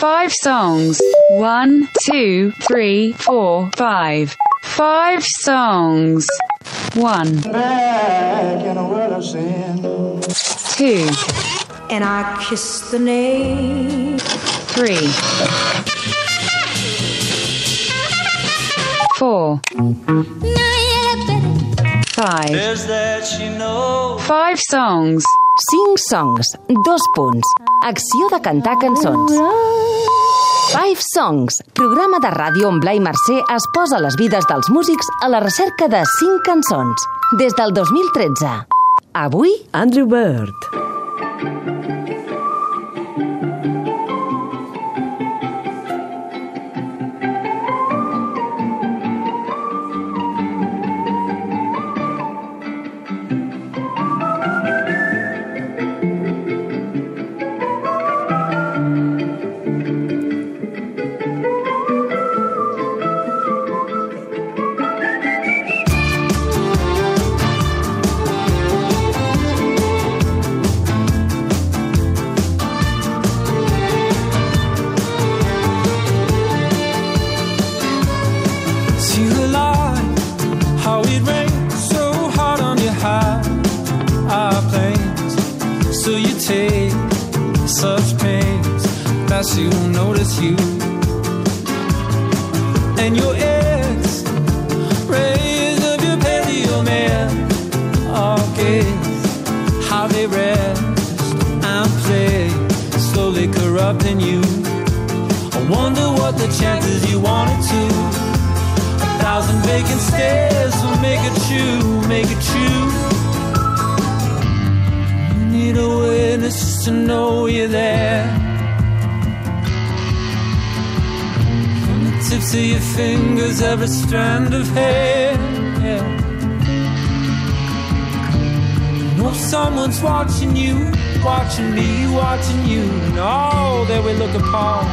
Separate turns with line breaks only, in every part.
Five songs. One, two, three, four, five. Five songs. One,
back in a world of sin.
two,
and I kiss the name.
three, four, five. Five songs.
Cinc songs, dos punts. Acció de cantar cançons. Five Songs, programa de ràdio on Blai Mercè es posa les vides dels músics a la recerca de cinc cançons. Des del 2013. Avui,
Andrew Bird.
To know you're there. From the tips of your fingers, every strand of hair. Yeah. Know someone's watching you, watching me, watching you, and all that we look upon.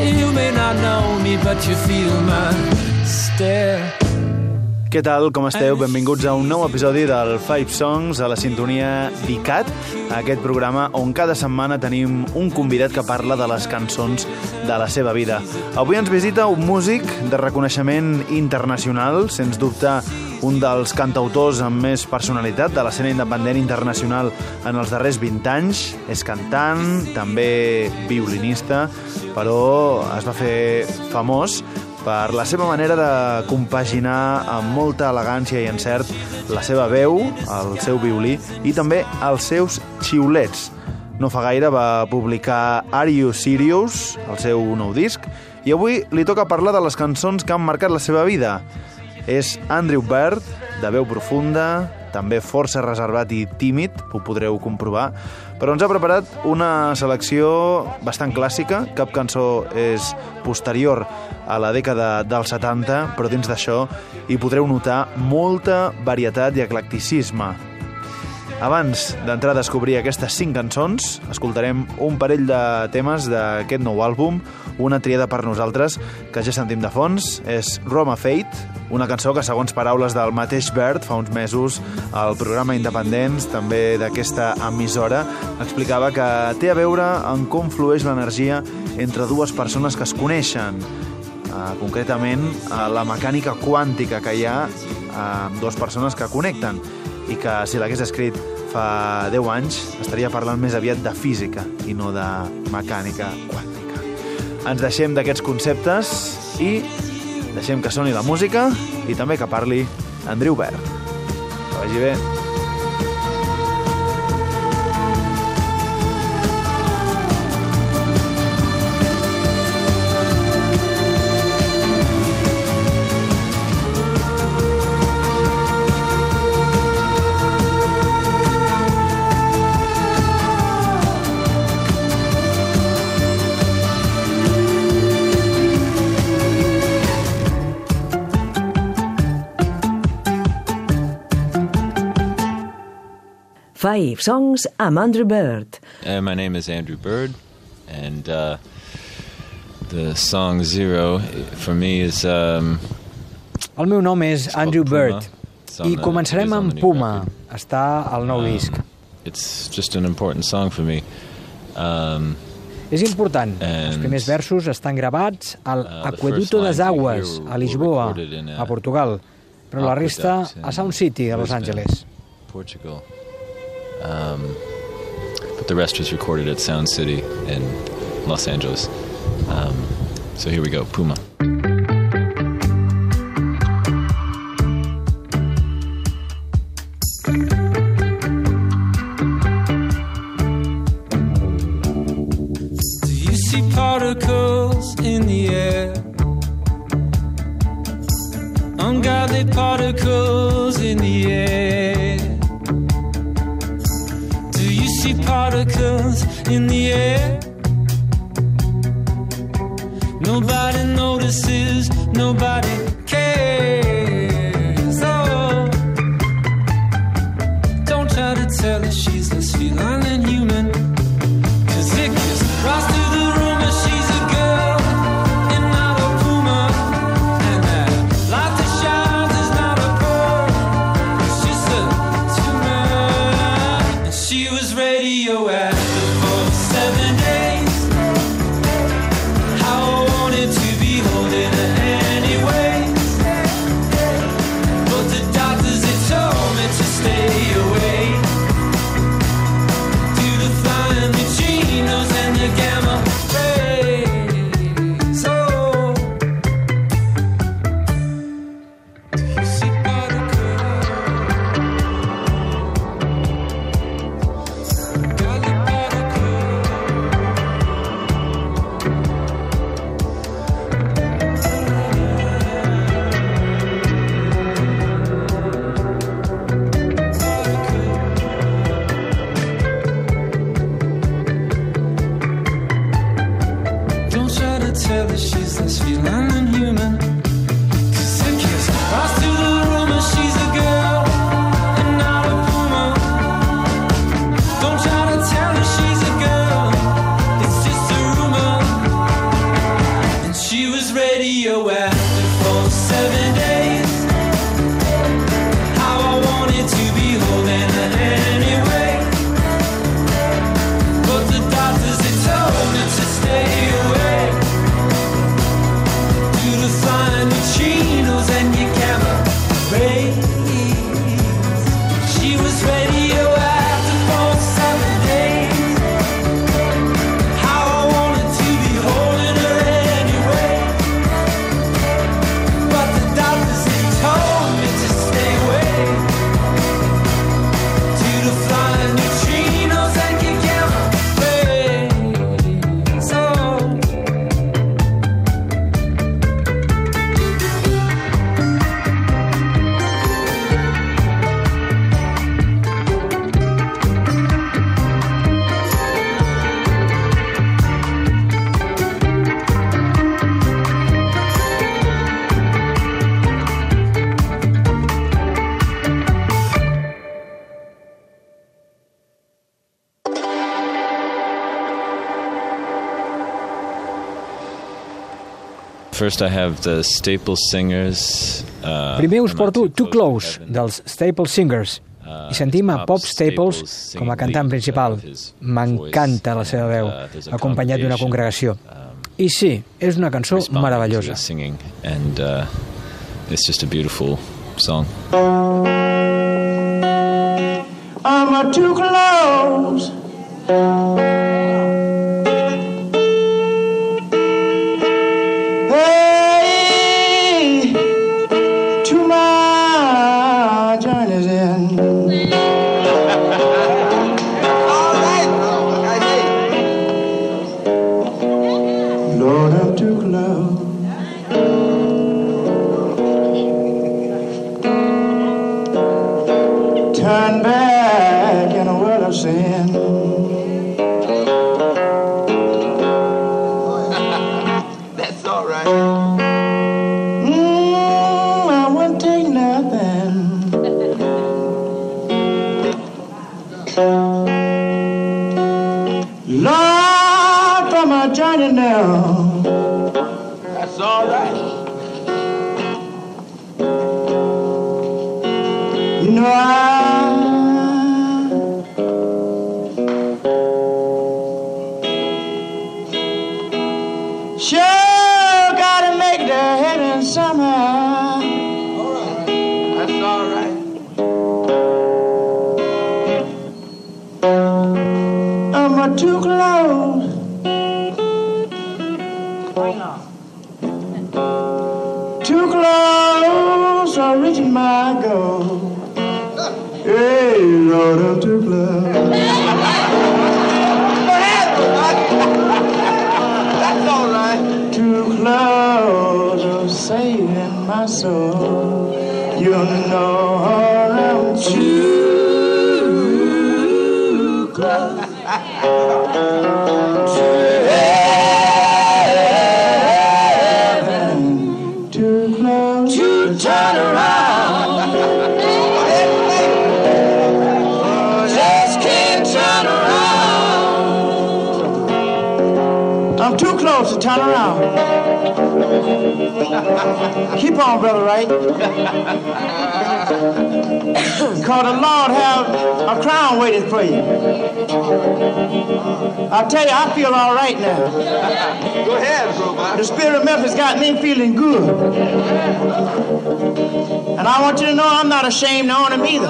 You may not know me, but you feel my stare.
Què tal, com esteu? Benvinguts a un nou episodi del Five Songs a la sintonia d'ICAT, aquest programa on cada setmana tenim un convidat que parla de les cançons de la seva vida. Avui ens visita un músic de reconeixement internacional, sens dubte un dels cantautors amb més personalitat de l'escena independent internacional en els darrers 20 anys. És cantant, també violinista, però es va fer famós per la seva manera de compaginar amb molta elegància i encert la seva veu, el seu violí i també els seus xiulets. No fa gaire va publicar Are You Serious, el seu nou disc, i avui li toca parlar de les cançons que han marcat la seva vida. És Andrew Bird, de veu profunda, també força reservat i tímid, ho podreu comprovar, però ens ha preparat una selecció bastant clàssica, cap cançó és posterior a la dècada dels 70, però dins d'això hi podreu notar molta varietat i eclecticisme. Abans d'entrar a descobrir aquestes cinc cançons, escoltarem un parell de temes d'aquest nou àlbum, una triada per nosaltres que ja sentim de fons, és Roma Fate, una cançó que, segons paraules del mateix Bird, fa uns mesos, al programa Independents, també d'aquesta emissora, explicava que té a veure en com flueix l'energia entre dues persones que es coneixen, uh, concretament uh, la mecànica quàntica que hi ha amb uh, dues persones que connecten i que si l'hagués escrit fa 10 anys estaria parlant més aviat de física i no de mecànica quàntica. Ens deixem d'aquests conceptes i deixem que soni la música i també que parli Andreu Verd. Que vagi bé.
Live Songs amb Andrew Bird.
And my name is Andrew Bird, and uh, the song Zero for me is... Um,
El meu nom és Andrew Bird, i començarem amb Puma, està al nou
um,
disc.
It's just an important song for me. Um,
és important.
And, Els
primers versos estan gravats al
uh,
Aqueduto das Aguas, a Lisboa,
a
Portugal, però la resta a Sound City, a Los Angeles.
Portugal. Um, but the rest was recorded at Sound City in Los Angeles. Um, so here we go, Puma.
in the air. Nobody notices, nobody
First I have the Staple Singers. Uh,
Primer us porto
Too Close,
dels Staple Singers,
uh,
i sentim a
Pop
Staples com a cantant principal. M'encanta la seva veu,
uh,
acompanyat d'una congregació. Um, I sí, és una cançó meravellosa.
And, uh, it's just a beautiful song.
I'm too close. on my journey now.
That's all right.
Soul. You know Keep on, brother, right? Cause the Lord have a crown waiting for you. I tell you, I feel all right now.
Go ahead, robot.
The spirit of Memphis got me feeling good. And I want you to know I'm not ashamed to own him either.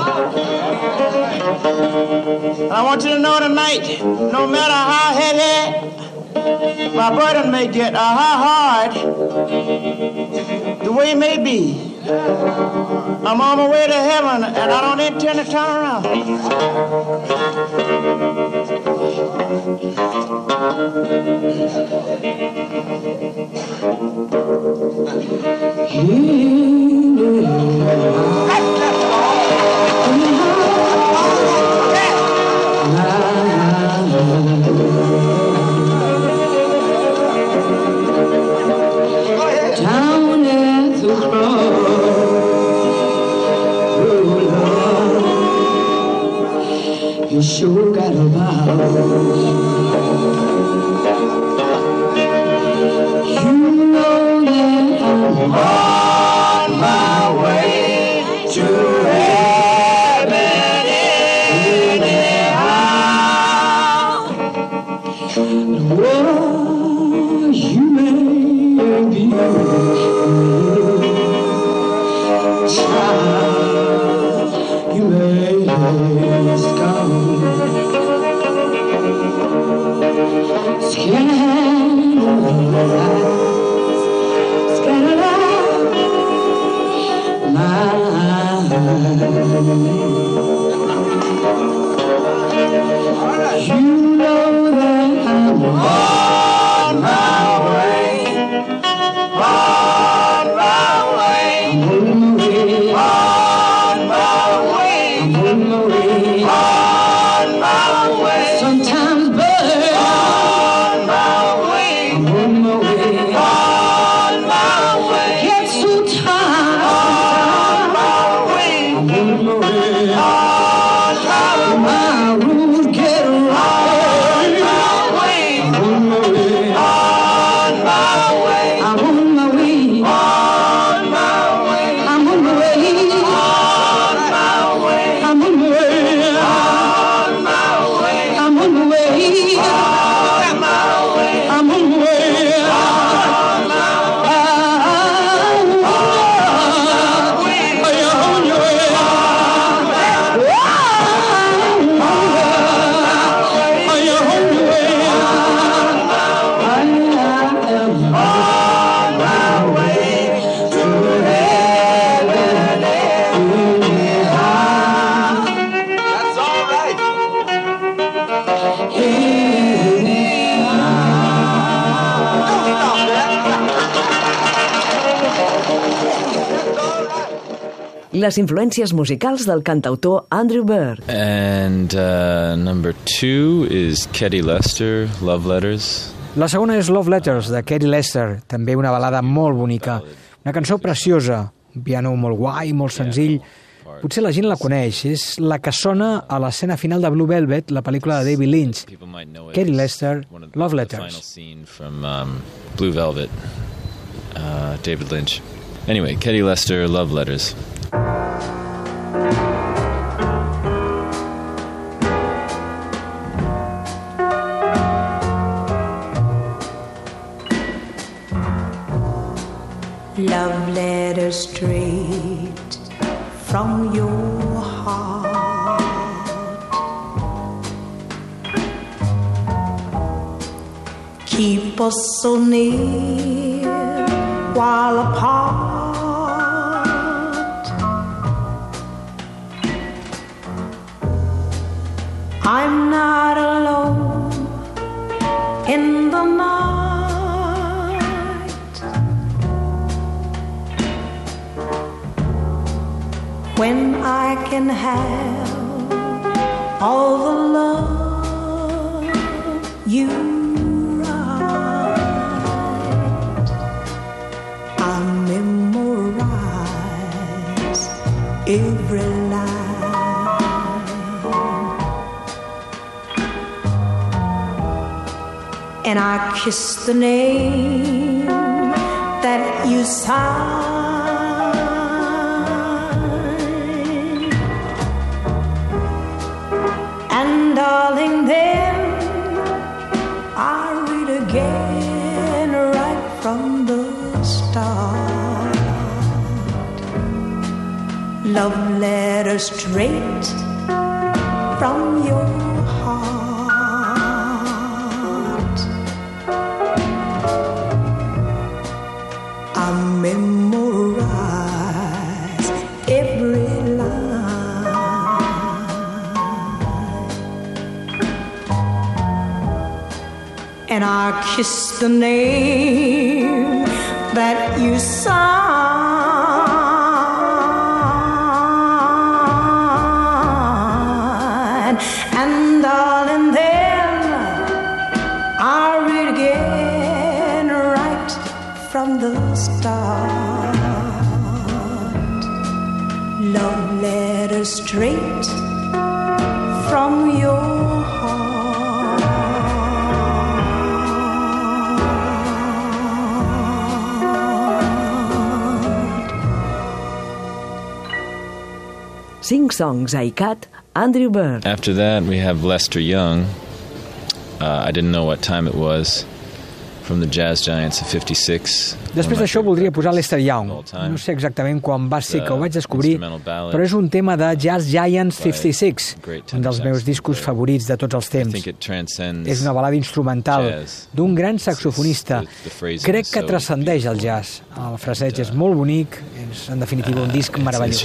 And I want you to know tonight, no matter how heavy my burden may get or how hard the way it may be, I'm on my way to heaven and I don't intend to turn around. Scout. You know that I'm on
Les influències musicals del cantautor Andrew Bird.
And uh, number two is Ketty Lester, Love Letters.
La segona és Love Letters, de Kerry Lester, també una balada molt bonica. Una cançó preciosa, un piano molt guai, molt senzill. Potser la gent la coneix, és la que sona a l'escena final de Blue Velvet, la pel·lícula de David Lynch.
As
Lester, Love Letters.
scene from um, Blue Velvet, uh, David Lynch. Anyway, Ketty Lester, Love Letters.
Love letter straight from your heart. Keep us so near while apart. I'm not alone When I can have all the love you write, I memorize every line. and I kiss the name that you sign. Love letter straight from your heart. I memorize every line. And I kiss the name that you sign.
Cinc songs a ICAT, Andrew Bird.
After that, we have Lester Young. Uh, I didn't know what time it was.
Després d'això voldria posar Lester Young. No sé exactament quan va ser que ho vaig descobrir, però és un tema de Jazz Giants 56, un dels meus discos favorits de tots els temps. És una balada instrumental d'un gran saxofonista. Crec que transcendeix el jazz. El fraseig és molt bonic, és en definitiva un disc meravellós.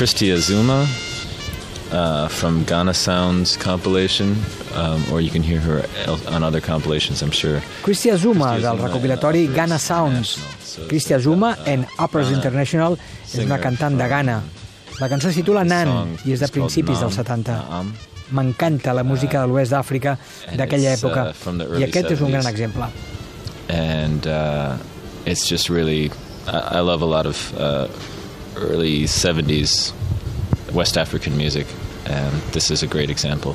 Christy Azuma uh, from Ghana Sounds compilation, um, or you can hear her on other compilations, I'm sure.
Christy Azuma, del recopilatori Ghana Sounds. Christy Azuma en Operas International és una cantant de Ghana. La cançó es titula Nan i és de principis dels 70. M'encanta la música de l'oest d'Àfrica d'aquella
uh,
època
the
i aquest és un gran
70s.
exemple.
and uh, it's just really I, I love a lot of uh, early 70s West African music and this is a great example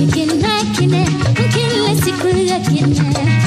Mükemmel kine, mükemmel sıkı
yakine.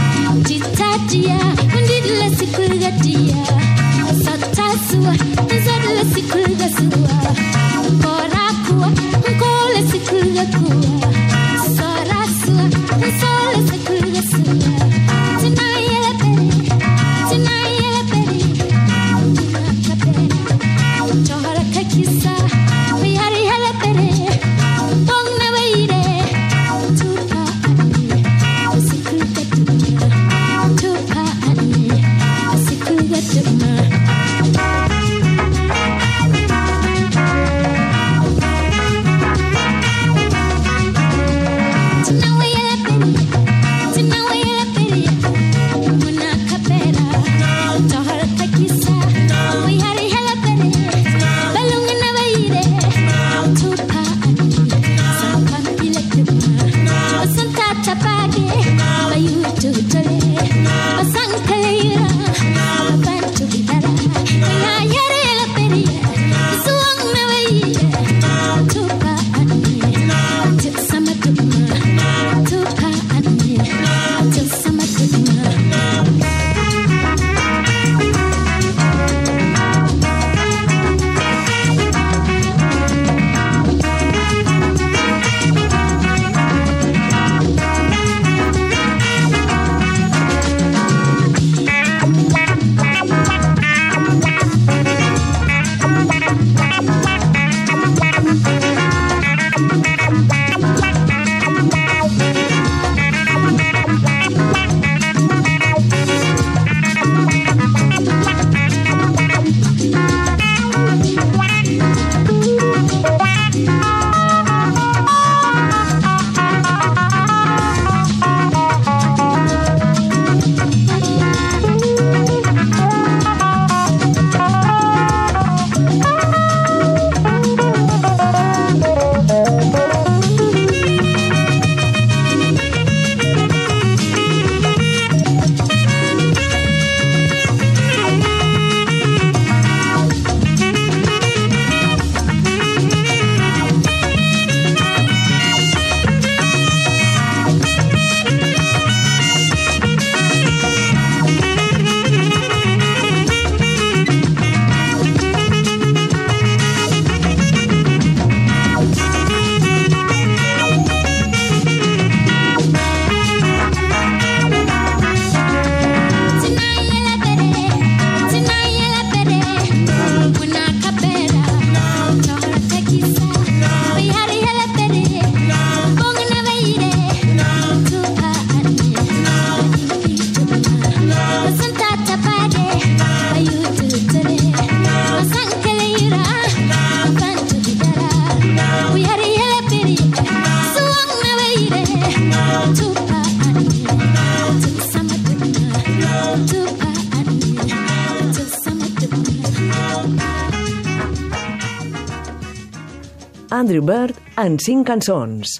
Bird en cinc cançons.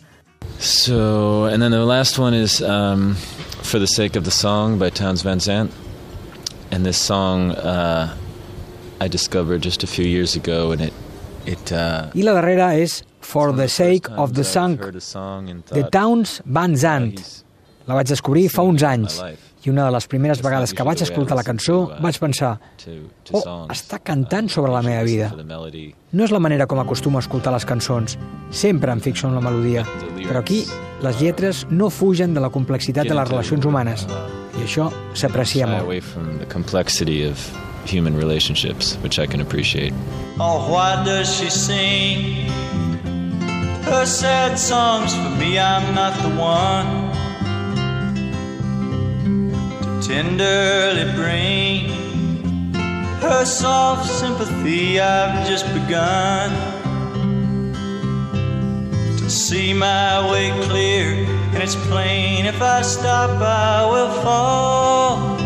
So, and then the last one is um, For the Sake of the Song by Townes Van Zandt. And this song uh, I discovered just a few years ago, and it. it uh,
I la darrera és For the Sake of the Song,
heard a song
de Townes Van Zandt.
he's
La vaig descobrir fa uns anys
life.
I una de les primeres vegades que vaig escoltar la cançó vaig pensar oh, està cantant sobre la meva vida. No és la manera com acostumo a escoltar les cançons. Sempre em fixo en la melodia. Però aquí les lletres no fugen de la complexitat de les relacions humanes. I això s'aprecia molt.
away from the complexity of human relationships, which I can appreciate.
Oh, why does she sing her sad songs for me? I'm not the one tenderly bring her soft sympathy. I've just begun to see my way clear, and it's plain if I stop, I will fall.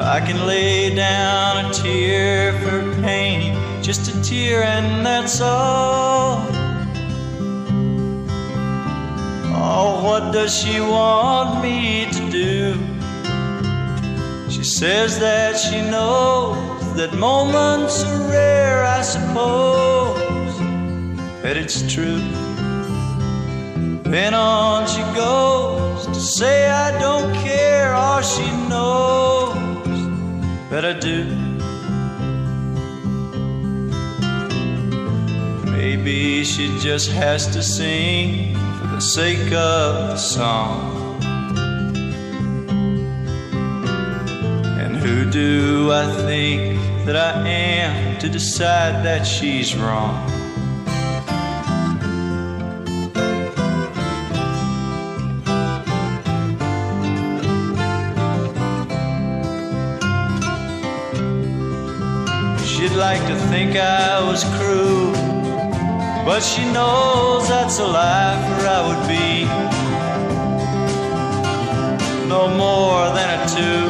I can lay down a tear for pain, just a tear, and that's all. Oh, what does she want me to do? She says that she knows that moments are rare, I suppose. That it's true. Then on she goes to say I don't care, all she knows that I do. Maybe she just has to sing the sake of the song. And who do I think that I am to decide that she's wrong? She'd like to think I was cruel, but she knows that's a life for I would be no more than a two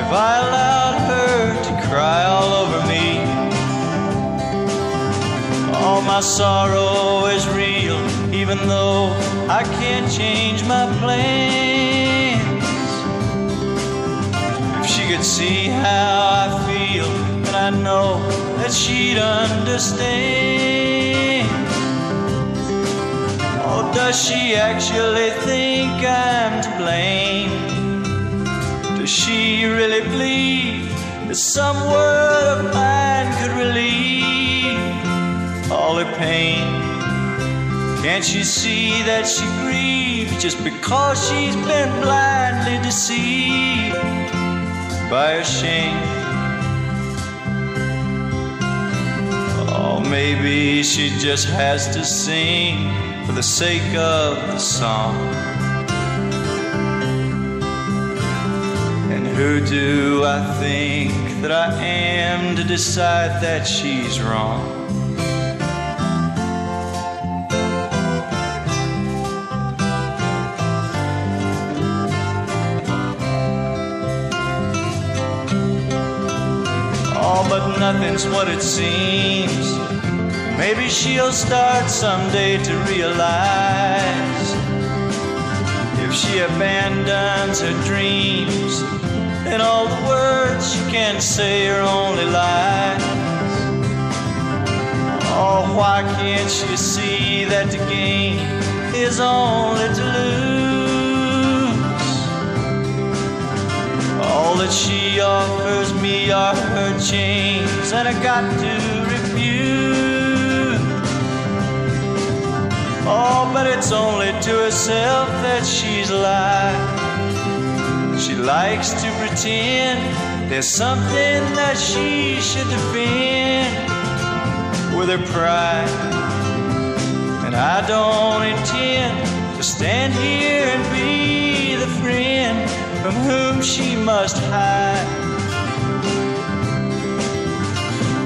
if I allowed her to cry all over me. All my sorrow is real, even though I can't change my plans. If she could see how I feel, then I know that she'd understand. Or does she actually think I'm to blame? Does she really believe that some word of mine could relieve all her pain? Can't she see that she grieves just because she's been blindly deceived by her shame? Maybe she just has to sing for the sake of the song. And who do I think that I am to decide that she's wrong? Oh, but nothing's what it seems. Maybe she'll start someday to realize if she abandons her dreams, then all the words she can say are only lies. Oh, why can't she see that the game is only to lose? All that she offers me are her chains, and I got to Oh, but it's only to herself that she's lied. She likes to pretend there's something that she should defend with her pride. And I don't intend to stand here and be the friend from whom she must hide.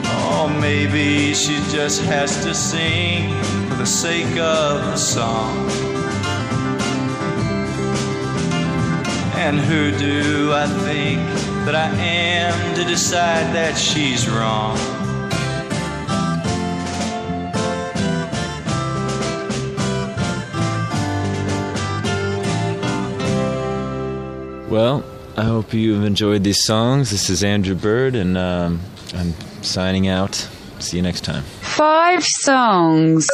Oh, maybe she just has to sing the sake of the song. And who do I think that I am to decide that she's wrong?
Well, I hope you've enjoyed these songs. This is Andrew Bird, and um, I'm signing out. See you next time.
Five songs.